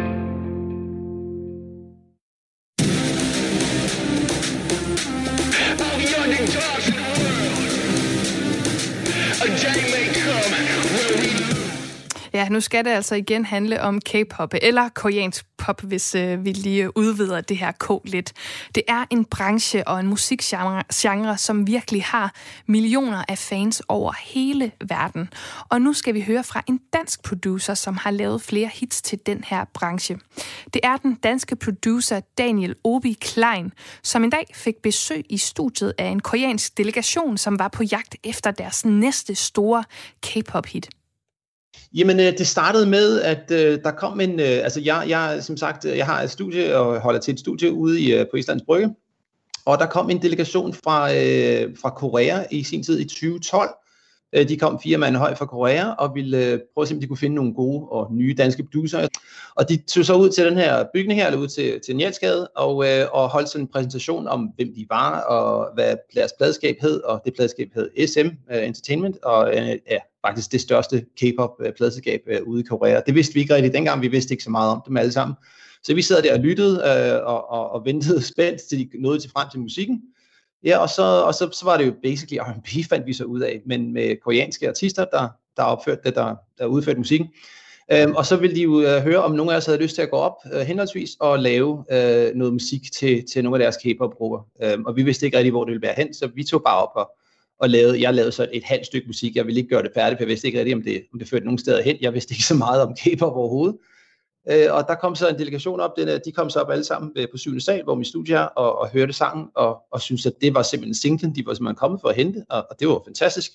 Ja, nu skal det altså igen handle om K-pop, eller koreansk pop, hvis øh, vi lige udvider det her K lidt. Det er en branche og en musikgenre, genre, som virkelig har millioner af fans over hele verden. Og nu skal vi høre fra en dansk producer, som har lavet flere hits til den her branche. Det er den danske producer Daniel Obi Klein, som en dag fik besøg i studiet af en koreansk delegation, som var på jagt efter deres næste store K-pop-hit. Jamen, øh, det startede med, at øh, der kom en, øh, altså jeg, jeg, som sagt, øh, jeg har et studie og holder til et studie ude i, øh, på Islands Brygge, og der kom en delegation fra, øh, fra Korea i sin tid i 2012. Øh, de kom fire mand høj fra Korea og ville øh, prøve at se, om de kunne finde nogle gode og nye danske producer. Og de tog så ud til den her bygning her, eller ud til, til Njælsgade, og, øh, og holdt sådan en præsentation om, hvem de var, og hvad deres pladskab hed, og det pladskab hed SM øh, Entertainment, og ja, faktisk det største K-pop-pladskab ude i Korea. Det vidste vi ikke rigtig dengang, vi vidste ikke så meget om dem alle sammen. Så vi sad der og lyttede øh, og, og, og ventede spændt, til de nåede til frem til musikken. Ja, og så, og så, så var det jo basically R&B fandt vi så ud af, men med koreanske artister, der, der opførte det, der, der udførte musikken. Øhm, og så ville de jo uh, høre, om nogle af os havde lyst til at gå op uh, henholdsvis og lave uh, noget musik til, til nogle af deres K-pop-grupper. Øhm, og vi vidste ikke rigtig, hvor det ville være hen, så vi tog bare op og, og lavede, jeg lavede så et, et halvt stykke musik. Jeg ville ikke gøre det færdigt, for jeg vidste ikke rigtig, om det, om det førte nogen steder hen. Jeg vidste ikke så meget om K-pop overhovedet. Øh, og der kom så en delegation op, den, de kom så op alle sammen øh, på syvende sal, hvor min studie er, og, og hørte sangen, og, og syntes, at det var simpelthen singlen, de var simpelthen kommet for at hente, og, og det var fantastisk.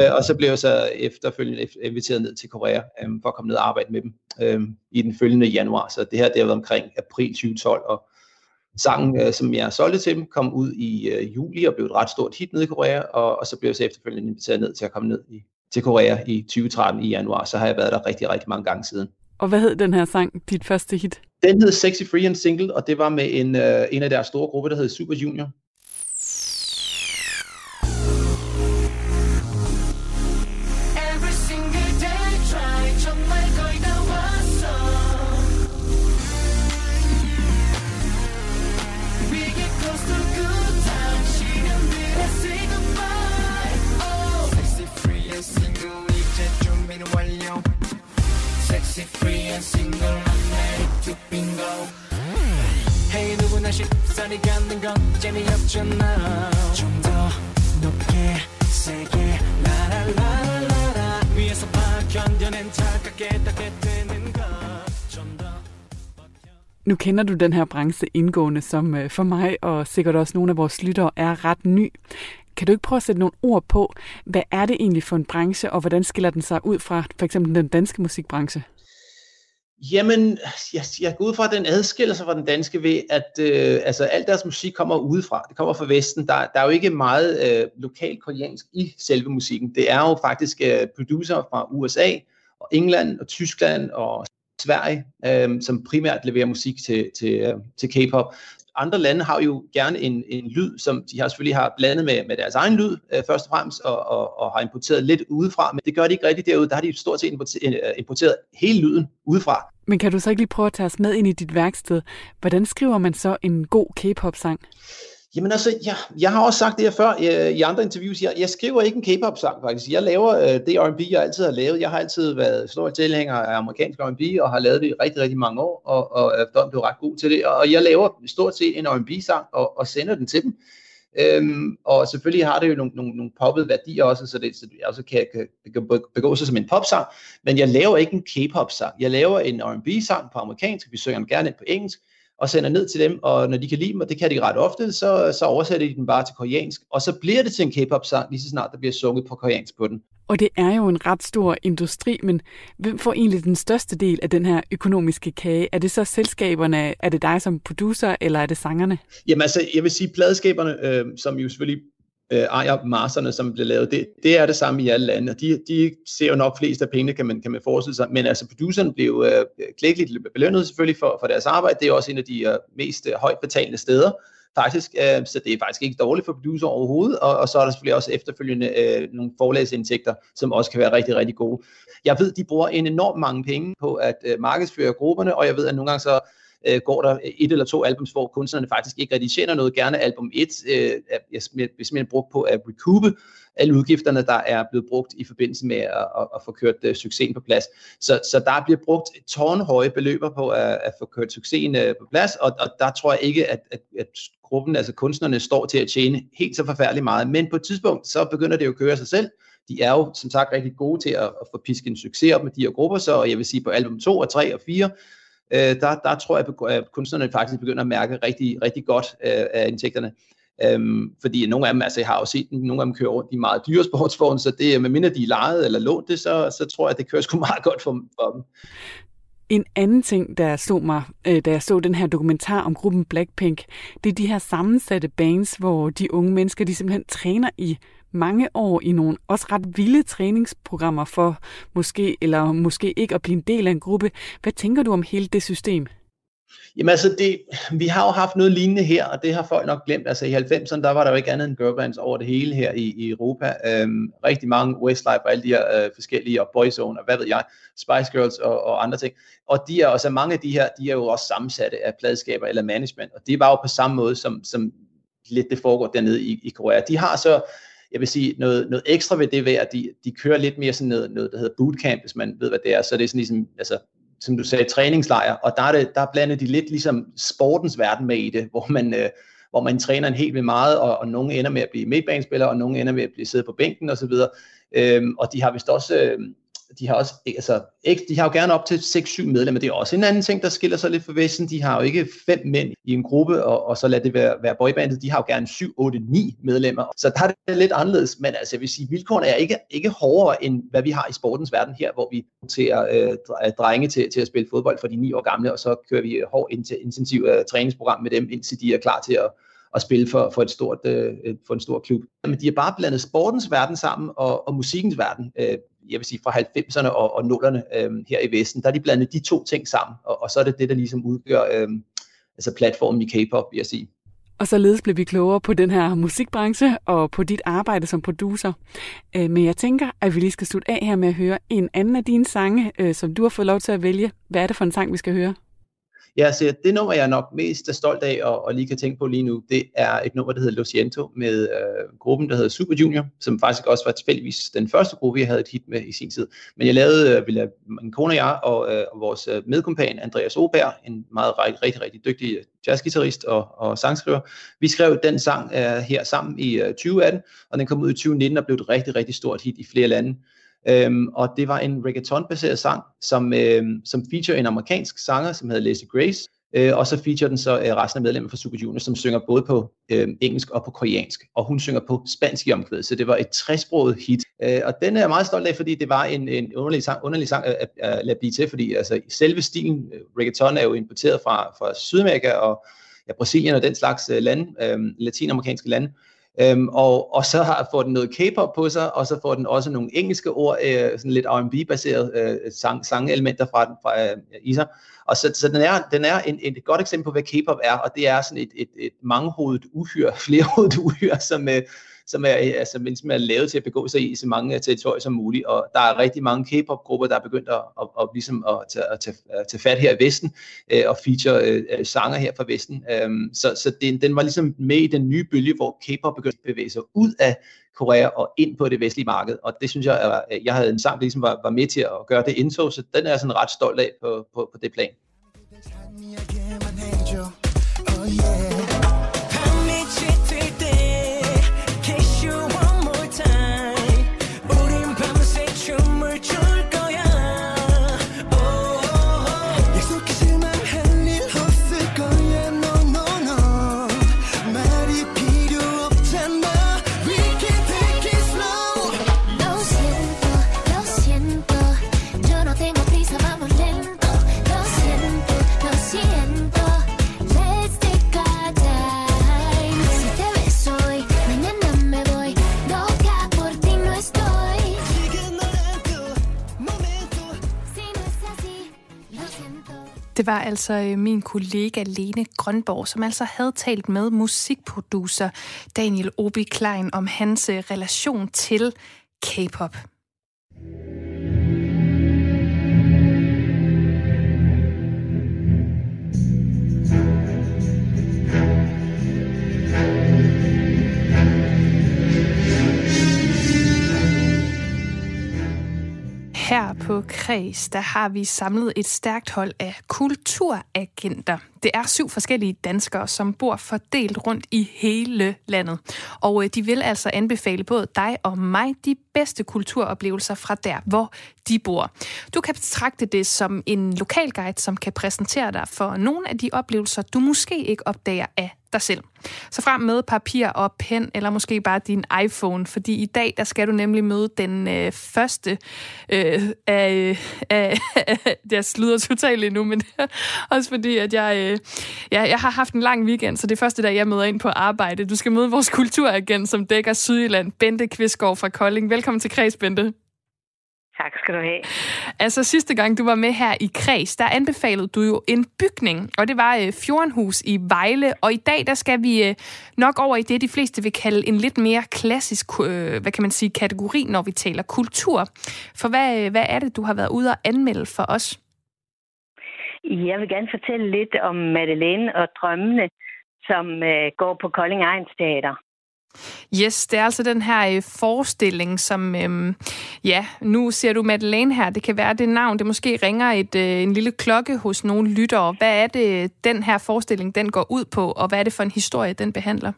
Øh, og så blev jeg så efterfølgende inviteret ned til Korea, øh, for at komme ned og arbejde med dem øh, i den følgende januar. Så det her, det har været omkring april 2012, og sangen, øh, som jeg solgte til dem, kom ud i øh, juli og blev et ret stort hit nede i Korea, og, og så blev jeg så efterfølgende inviteret ned til at komme ned i, til Korea i 2013 i januar. Så har jeg været der rigtig, rigtig mange gange siden. Og hvad hed den her sang, dit første hit? Den hed Sexy Free and Single, og det var med en, øh, en af deres store grupper, der hed Super Junior. single Monday to bingo. Hey 누구나 쉽사리 갖는 건 재미없잖아 좀 더 높게 세게 라라라라라 위에서 봐 견뎌낸 차갑게 닿게 되는 것.좀더 nu kender du den her branche indgående, som øh, for mig og sikkert også nogle af vores lyttere er ret ny. Kan du ikke prøve at sætte nogle ord på, hvad er det egentlig for en branche, og hvordan skiller den sig ud fra for eksempel den danske musikbranche? Jamen, jeg, jeg går ud fra, at den adskiller sig fra den danske ved, at øh, altså, alt deres musik kommer udefra. Det kommer fra Vesten. Der, der er jo ikke meget øh, lokal koreansk i selve musikken. Det er jo faktisk øh, producer fra USA og England og Tyskland og Sverige, øh, som primært leverer musik til, til, øh, til K-pop. Andre lande har jo gerne en, en lyd, som de har selvfølgelig har blandet med, med deres egen lyd, øh, først og fremmest, og, og, og har importeret lidt udefra, men det gør de ikke rigtigt derude. Der har de stort set importeret, øh, importeret hele lyden udefra. Men kan du så ikke lige prøve at tage os med ind i dit værksted? Hvordan skriver man så en god K-pop-sang? Jamen altså, jeg, jeg har også sagt det her før øh, i andre interviews. Jeg, jeg skriver ikke en K-pop-sang faktisk. Jeg laver øh, det R&B, jeg altid har lavet. Jeg har altid været stor tilhænger af amerikansk R&B og har lavet det i rigtig, rigtig mange år, og, og efterhånden blev ret god til det. Og jeg laver stort set en R&B-sang og, og sender den til dem. Øhm, og selvfølgelig har det jo nogle, nogle, nogle poppede værdier også, så det, så jeg også kan, kan, kan begå sig som en popsang. Men jeg laver ikke en K-pop-sang. Jeg laver en R&B-sang på amerikansk, vi synger den gerne på engelsk, og sender ned til dem, og når de kan lide dem, og det kan de ret ofte, så, så oversætter de den bare til koreansk, og så bliver det til en K-pop-sang, lige så snart der bliver sunget på koreansk på den. Og det er jo en ret stor industri, men hvem får egentlig den største del af den her økonomiske kage? Er det så selskaberne, er det dig som producer, eller er det sangerne? Jamen altså, jeg vil sige, pladeskaberne, øh, som jo selvfølgelig øh, ejer marserne, som bliver lavet, det, det er det samme i alle lande, og de, de ser jo nok flest af pengene, kan man, kan man forestille sig, men altså producerne blev øh, klækkeligt belønnet selvfølgelig for, for deres arbejde, det er også en af de øh, mest øh, højt betalende steder, faktisk, øh, så det er faktisk ikke dårligt for producer overhovedet, og, og så er der selvfølgelig også efterfølgende øh, nogle forlagsindtægter, som også kan være rigtig, rigtig gode. Jeg ved, de bruger en enorm mange penge på at øh, markedsføre grupperne, og jeg ved, at nogle gange så øh, går der et eller to albums, hvor kunstnerne faktisk ikke rigtig tjener noget. Gerne album 1 øh, er simpelthen brugt på at recoupe alle udgifterne, der er blevet brugt i forbindelse med at, at, at få kørt uh, succesen på plads. Så, så der bliver brugt tårnhøje beløber på at, at få kørt succesen uh, på plads, og, og der tror jeg ikke, at, at, at gruppen, altså kunstnerne, står til at tjene helt så forfærdeligt meget. Men på et tidspunkt, så begynder det jo at køre sig selv. De er jo som sagt rigtig gode til at, at få pisket en succes op med de her grupper, så jeg vil sige på album 2 og 3 og 4, øh, der, der tror jeg, at kunstnerne faktisk begynder at mærke rigtig, rigtig godt øh, af indtægterne. Øhm, fordi nogle af dem, altså jeg har jo set, nogle af dem kører rundt i meget dyre sportsvogne, så det, øh, med mindre de er lejet eller lånt det, så, så tror jeg, at det kører sgu meget godt for, for dem. En anden ting, der slog mig, øh, da jeg så den her dokumentar om gruppen Blackpink, det er de her sammensatte bands, hvor de unge mennesker, de simpelthen træner i mange år i nogle også ret vilde træningsprogrammer for måske eller måske ikke at blive en del af en gruppe. Hvad tænker du om hele det system? Jamen altså, det, vi har jo haft noget lignende her, og det har folk nok glemt. Altså i 90'erne, der var der jo ikke andet end girlbands over det hele her i, i Europa. Øhm, rigtig mange Westlife og alle de her øh, forskellige, og Boyzone og hvad ved jeg, Spice Girls og, og andre ting. Og de er også, mange af de her, de er jo også sammensatte af pladskaber eller management, og det var jo på samme måde, som, som lidt det foregår dernede i, i Korea. De har så jeg vil sige, noget, noget ekstra ved det ved, at de, de kører lidt mere sådan noget, noget, der hedder bootcamp, hvis man ved, hvad det er. Så det er sådan ligesom, altså, som du sagde, træningslejr, og der er, det, der blander de lidt ligesom sportens verden med i det, hvor man, øh, hvor man træner en helt vildt meget, og, og nogle ender med at blive midtbanespillere, og nogle ender med at blive siddet på bænken osv. Øhm, og de har vist også, øh, de har også, altså, de har jo gerne op til 6-7 medlemmer, det er også en anden ting, der skiller sig lidt fra Vesten, de har jo ikke fem mænd i en gruppe, og, og så lad det være, være boybandet, de har jo gerne 7, 8, 9 medlemmer, så der er det lidt anderledes, men altså jeg vil sige, vilkårene er ikke, ikke hårdere, end hvad vi har i sportens verden her, hvor vi noterer øh, øh, drenge til, til at spille fodbold for de 9 år gamle, og så kører vi øh, hård intensiv øh, træningsprogram med dem, indtil de er klar til at at spille for, for, et stort, øh, for en stor klub. Men de har bare blandet sportens verden sammen og, og musikkens verden. Øh, jeg vil sige fra 90'erne og, og 0'erne øh, her i Vesten, der er de blandet de to ting sammen, og, og så er det det, der ligesom udgør øh, altså platformen i K-pop, vil jeg sige. Og således blev vi klogere på den her musikbranche og på dit arbejde som producer. Øh, men jeg tænker, at vi lige skal slutte af her med at høre en anden af dine sange, øh, som du har fået lov til at vælge. Hvad er det for en sang, vi skal høre? Ja, så det nummer, jeg er nok mest er stolt af og, og lige kan tænke på lige nu, det er et nummer, der hedder Luciento med øh, gruppen, der hedder Super Junior, som faktisk også var tilfældigvis den første gruppe, jeg havde et hit med i sin tid. Men jeg lavede, øh, ville, min kone og jeg og, øh, og vores øh, medkompan Andreas Oberg, en meget rigtig, rigtig, rigtig dygtig jazzgitarrist og, og sangskriver. Vi skrev den sang øh, her sammen i øh, 2018, og den kom ud i 2019 og blev et rigtig, rigtig stort hit i flere lande. Øhm, og det var en reggaeton-baseret sang, som, øhm, som feature en amerikansk sanger, som hedder Lacey Grace, øh, og så feature den så øh, resten af medlemmerne fra Super Junior, som synger både på øh, engelsk og på koreansk, og hun synger på spansk i omkvædet, så det var et tresproget hit. Øh, og den er jeg meget stolt af, fordi det var en, en underlig sang, underlig sang at, at, at lade blive til, fordi altså, selve stilen øh, reggaeton er jo importeret fra, fra Sydamerika og ja, Brasilien og den slags øh, lande, øh, latinamerikanske lande, Øhm, og, og så har, får den noget K-pop på sig, og så får den også nogle engelske ord, øh, sådan lidt R&B-baseret øh, sang, sangelementer fra, fra øh, i sig. Og så, så den er, den er en, et godt eksempel på, hvad K-pop er, og det er sådan et, et, et mangehovedet uhyre, flerhovedet uhyre, som, øh, som, er, øh, altså, som er lavet til at begå sig i så mange øh, territorier som muligt. Og der er rigtig mange K-pop-grupper, der er begyndt at, at, at, ligesom at, tage, at, tage, at tage fat her i Vesten øh, og feature øh, øh, sanger her fra Vesten. Øhm, så så den, den var ligesom med i den nye bølge, hvor K-pop begyndte at bevæge sig ud af Korea og ind på det vestlige marked. Og det synes jeg, at jeg havde en sang, der ligesom var, var med til at gøre det indtog, så den er jeg sådan ret stolt af på, på, på det plan. Oh yeah. Det var altså øh, min kollega Lene Grønborg, som altså havde talt med musikproducer Daniel Obi Klein om hans øh, relation til K-pop. Her på Kreds, der har vi samlet et stærkt hold af kulturagenter. Det er syv forskellige danskere, som bor fordelt rundt i hele landet. Og øh, de vil altså anbefale både dig og mig de bedste kulturoplevelser fra der, hvor de bor. Du kan betragte det som en lokal guide, som kan præsentere dig for nogle af de oplevelser, du måske ikke opdager af dig selv. Så frem med papir og pen, eller måske bare din iPhone, fordi i dag der skal du nemlig møde den øh, første øh, af, af, af... Jeg sluder totalt endnu, nu, men også fordi, at jeg, øh, øh, ja, jeg har haft en lang weekend, så det er første dag, jeg møder ind på arbejde. Du skal møde vores kulturagent, som dækker Sydjylland, Bente Kvistgaard fra Kolding. Velkommen til Kreds, Bente. Tak skal du have. Altså sidste gang, du var med her i Kreds, der anbefalede du jo en bygning, og det var øh, Fjordenhus i Vejle. Og i dag, der skal vi øh, nok over i det, de fleste vil kalde en lidt mere klassisk, øh, hvad kan man sige, kategori, når vi taler kultur. For hvad, øh, hvad er det, du har været ude og anmelde for os? Jeg vil gerne fortælle lidt om Madeleine og drømmene, som øh, går på Kolding Ejens Teater. Yes, det er altså den her øh, forestilling, som, øh, ja, nu ser du Madeleine her, det kan være det navn, det måske ringer et, øh, en lille klokke hos nogle lyttere. Hvad er det, den her forestilling, den går ud på, og hvad er det for en historie, den behandler?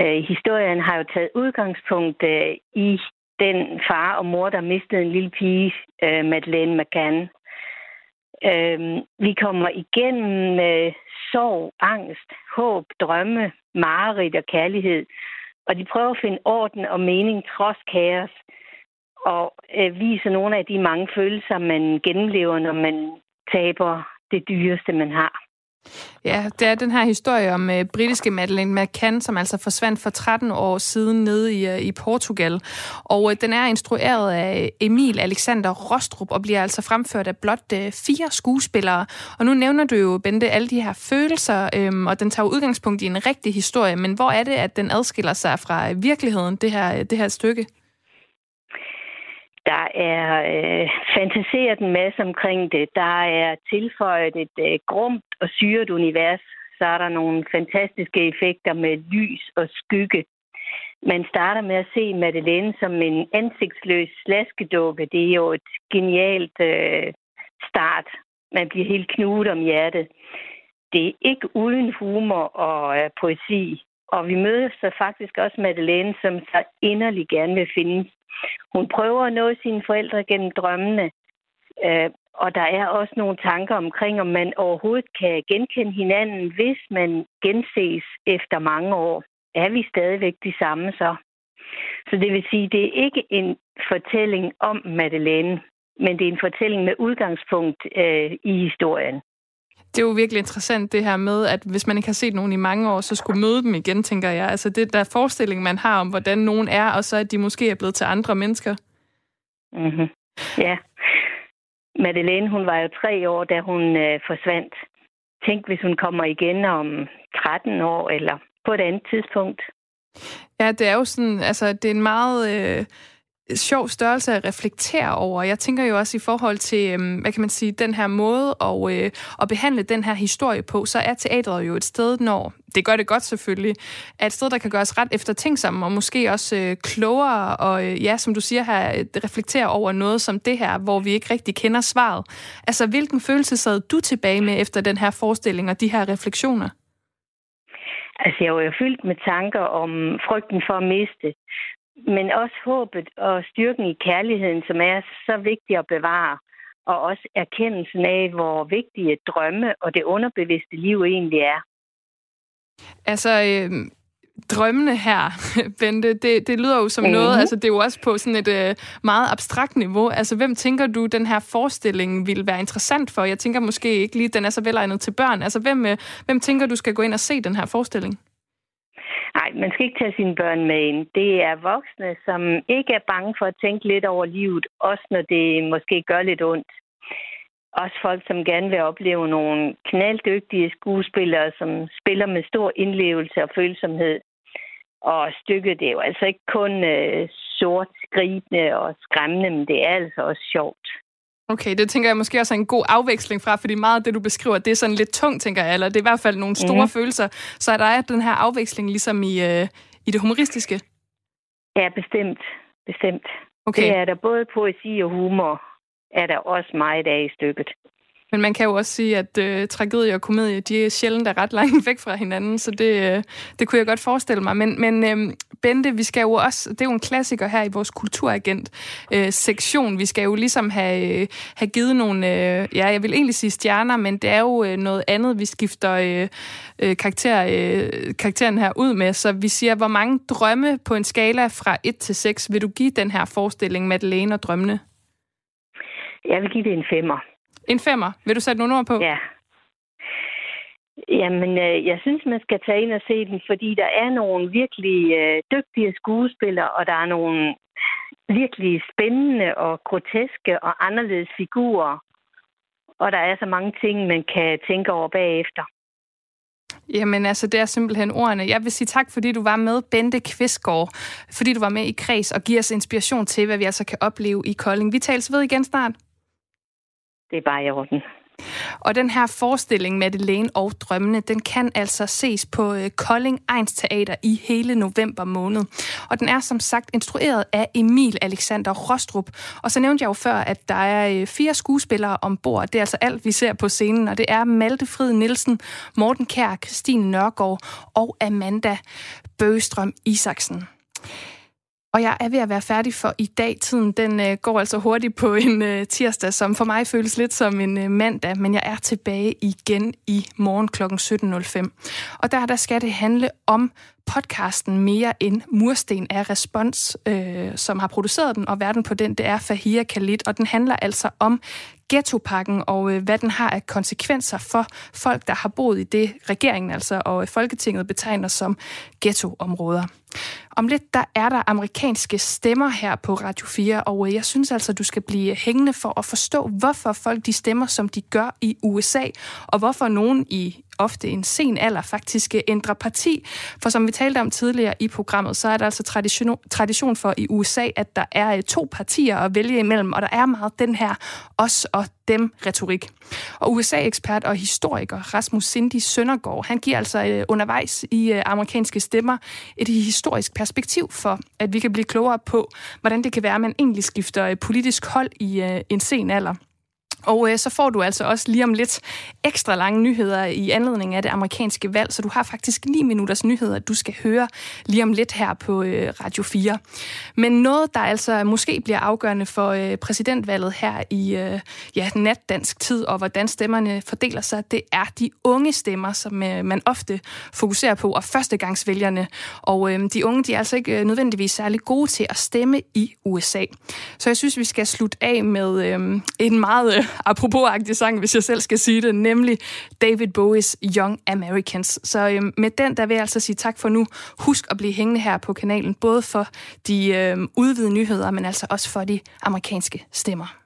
Øh, historien har jo taget udgangspunkt øh, i den far og mor, der mistede en lille pige, øh, Madeleine McCann. Øh, vi kommer igennem øh, sorg, angst, håb, drømme, mareridt og kærlighed. Og de prøver at finde orden og mening trods kaos. Og øh, viser nogle af de mange følelser, man gennemlever, når man taber det dyreste, man har. Ja, det er den her historie om uh, britiske Madeleine McCann, som altså forsvandt for 13 år siden nede i, uh, i Portugal. Og uh, den er instrueret af Emil Alexander Rostrup og bliver altså fremført af blot uh, fire skuespillere. Og nu nævner du jo, Bente, alle de her følelser, um, og den tager udgangspunkt i en rigtig historie. Men hvor er det, at den adskiller sig fra virkeligheden, det her, det her stykke? Der er øh, fantaseret en masse omkring det. Der er tilføjet et øh, grumt og syret univers. Så er der nogle fantastiske effekter med lys og skygge. Man starter med at se Madeleine som en ansigtsløs slaskedukke. Det er jo et genialt øh, start. Man bliver helt knudet om hjertet. Det er ikke uden humor og øh, poesi. Og vi møder så faktisk også Madeleine, som så inderlig gerne vil findes. Hun prøver at nå sine forældre gennem drømmene. Øh, og der er også nogle tanker omkring, om man overhovedet kan genkende hinanden, hvis man genses efter mange år. Er vi stadigvæk de samme så? Så det vil sige, det er ikke en fortælling om Madeleine, men det er en fortælling med udgangspunkt øh, i historien. Det er jo virkelig interessant det her med, at hvis man ikke har set nogen i mange år, så skulle møde dem igen, tænker jeg. Altså det der forestilling, man har om, hvordan nogen er, og så at de måske er blevet til andre mennesker. Mm-hmm. Ja. Madeleine, hun var jo tre år, da hun øh, forsvandt. Tænk, hvis hun kommer igen om 13 år, eller på et andet tidspunkt. Ja, det er jo sådan, altså det er en meget... Øh sjov størrelse at reflektere over. Jeg tænker jo også i forhold til, øhm, hvad kan man sige, den her måde at, øh, at behandle den her historie på, så er teatret jo et sted, når det gør det godt selvfølgelig, er et sted, der kan gøres ret eftertænksomme, og måske også øh, klogere, og øh, ja, som du siger her, øh, reflektere over noget som det her, hvor vi ikke rigtig kender svaret. Altså, hvilken følelse sad du tilbage med efter den her forestilling og de her refleksioner? Altså, jeg var jo fyldt med tanker om frygten for at miste, men også håbet og styrken i kærligheden, som er så vigtig at bevare, og også erkendelsen af, hvor vigtige drømme og det underbevidste liv egentlig er. Altså, øh, drømmene her, Bente, det, det lyder jo som mm-hmm. noget, altså det er jo også på sådan et øh, meget abstrakt niveau. Altså, hvem tænker du, den her forestilling vil være interessant for? Jeg tænker måske ikke lige, den er så velegnet til børn. Altså, hvem, øh, hvem tænker du skal gå ind og se den her forestilling? Nej, man skal ikke tage sine børn med ind. Det er voksne, som ikke er bange for at tænke lidt over livet, også når det måske gør lidt ondt. Også folk, som gerne vil opleve nogle knalddygtige skuespillere, som spiller med stor indlevelse og følsomhed. Og stykket, det er jo altså ikke kun øh, sort, skribende og skræmmende, men det er altså også sjovt. Okay, det tænker jeg måske også er en god afveksling fra, fordi meget af det, du beskriver, det er sådan lidt tungt, tænker jeg, eller det er i hvert fald nogle store mm. følelser. Så er der den her afveksling ligesom i, øh, i det humoristiske? Ja, bestemt. Bestemt. Okay. Det er der både poesi og humor, er der også meget af i stykket. Men man kan jo også sige, at øh, tragedie og komedie, de er sjældent er ret langt væk fra hinanden, så det, øh, det kunne jeg godt forestille mig. Men, men øh, Bente, vi skal jo også, det er jo en klassiker her i vores kulturagent-sektion. Øh, vi skal jo ligesom have, øh, have givet nogle, øh, ja, jeg vil egentlig sige stjerner, men det er jo øh, noget andet, vi skifter øh, øh, karakter, øh, karakteren her ud med. Så vi siger, hvor mange drømme på en skala fra 1 til 6 vil du give den her forestilling, Madeleine og drømmene? Jeg vil give det en femmer. En femmer. Vil du sætte nogle ord på? Ja. Jamen, øh, jeg synes, man skal tage ind og se den, fordi der er nogle virkelig øh, dygtige skuespillere, og der er nogle virkelig spændende og groteske og anderledes figurer. Og der er så mange ting, man kan tænke over bagefter. Jamen altså, det er simpelthen ordene. Jeg vil sige tak, fordi du var med, Bente Kvistgaard, fordi du var med i Kreds og giver os inspiration til, hvad vi altså kan opleve i Kolding. Vi tales ved igen snart. Det er bare i orden. Og den her forestilling, med Madeleine og drømmene, den kan altså ses på øh, Kolding Ejns Teater i hele november måned. Og den er som sagt instrueret af Emil Alexander Rostrup. Og så nævnte jeg jo før, at der er øh, fire skuespillere ombord. Det er altså alt, vi ser på scenen, og det er Malte Frid Nielsen, Morten Kær, Christine Nørgaard og Amanda Bøgestrøm Isaksen. Og jeg er ved at være færdig for i dag. Tiden den øh, går altså hurtigt på en øh, tirsdag, som for mig føles lidt som en øh, mandag, men jeg er tilbage igen i morgen kl. 17.05. Og der, der skal det handle om podcasten Mere end Mursten af Respons, øh, som har produceret den, og verden på den, det er Fahia Khalid, og den handler altså om ghettopakken og øh, hvad den har af konsekvenser for folk, der har boet i det, regeringen altså og Folketinget betegner som ghettoområder. Om lidt, der er der amerikanske stemmer her på Radio 4, og øh, jeg synes altså, du skal blive hængende for at forstå, hvorfor folk de stemmer, som de gør i USA, og hvorfor nogen i ofte en sen alder faktisk ændrer parti. For som vi talte om tidligere i programmet, så er der altså tradition, tradition for i USA, at der er øh, to partier at vælge imellem, og der er meget den her os og dem retorik. Og USA-ekspert og historiker Rasmus Cindy Søndergaard, han giver altså øh, undervejs i øh, amerikanske stemmer et historisk perspektiv for, at vi kan blive klogere på, hvordan det kan være, at man egentlig skifter øh, politisk hold i øh, en sen alder. Og øh, så får du altså også lige om lidt ekstra lange nyheder i anledning af det amerikanske valg, så du har faktisk 9 minutters nyheder, du skal høre lige om lidt her på øh, Radio 4. Men noget, der altså måske bliver afgørende for øh, præsidentvalget her i øh, ja, natdansk tid, og hvordan stemmerne fordeler sig, det er de unge stemmer, som øh, man ofte fokuserer på, og førstegangsvælgerne. Og øh, de unge, de er altså ikke øh, nødvendigvis særlig gode til at stemme i USA. Så jeg synes, vi skal slutte af med øh, en meget øh, apropos-agtig sang, hvis jeg selv skal sige det, nemlig David Bowies Young Americans. Så øh, med den, der vil jeg altså sige tak for nu. Husk at blive hængende her på kanalen, både for de øh, udvidede nyheder, men altså også for de amerikanske stemmer.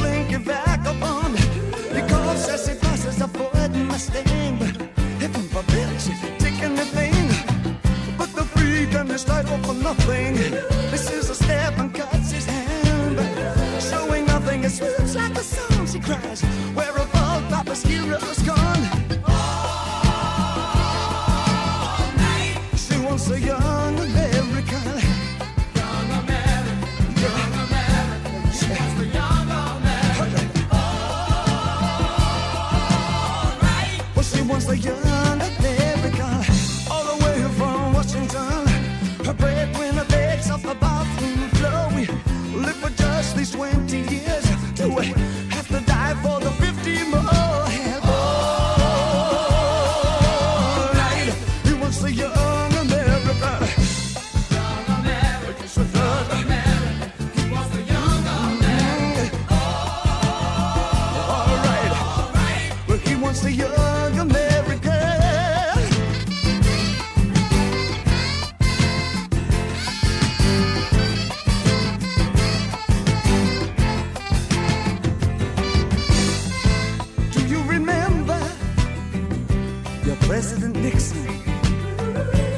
your President Nixon?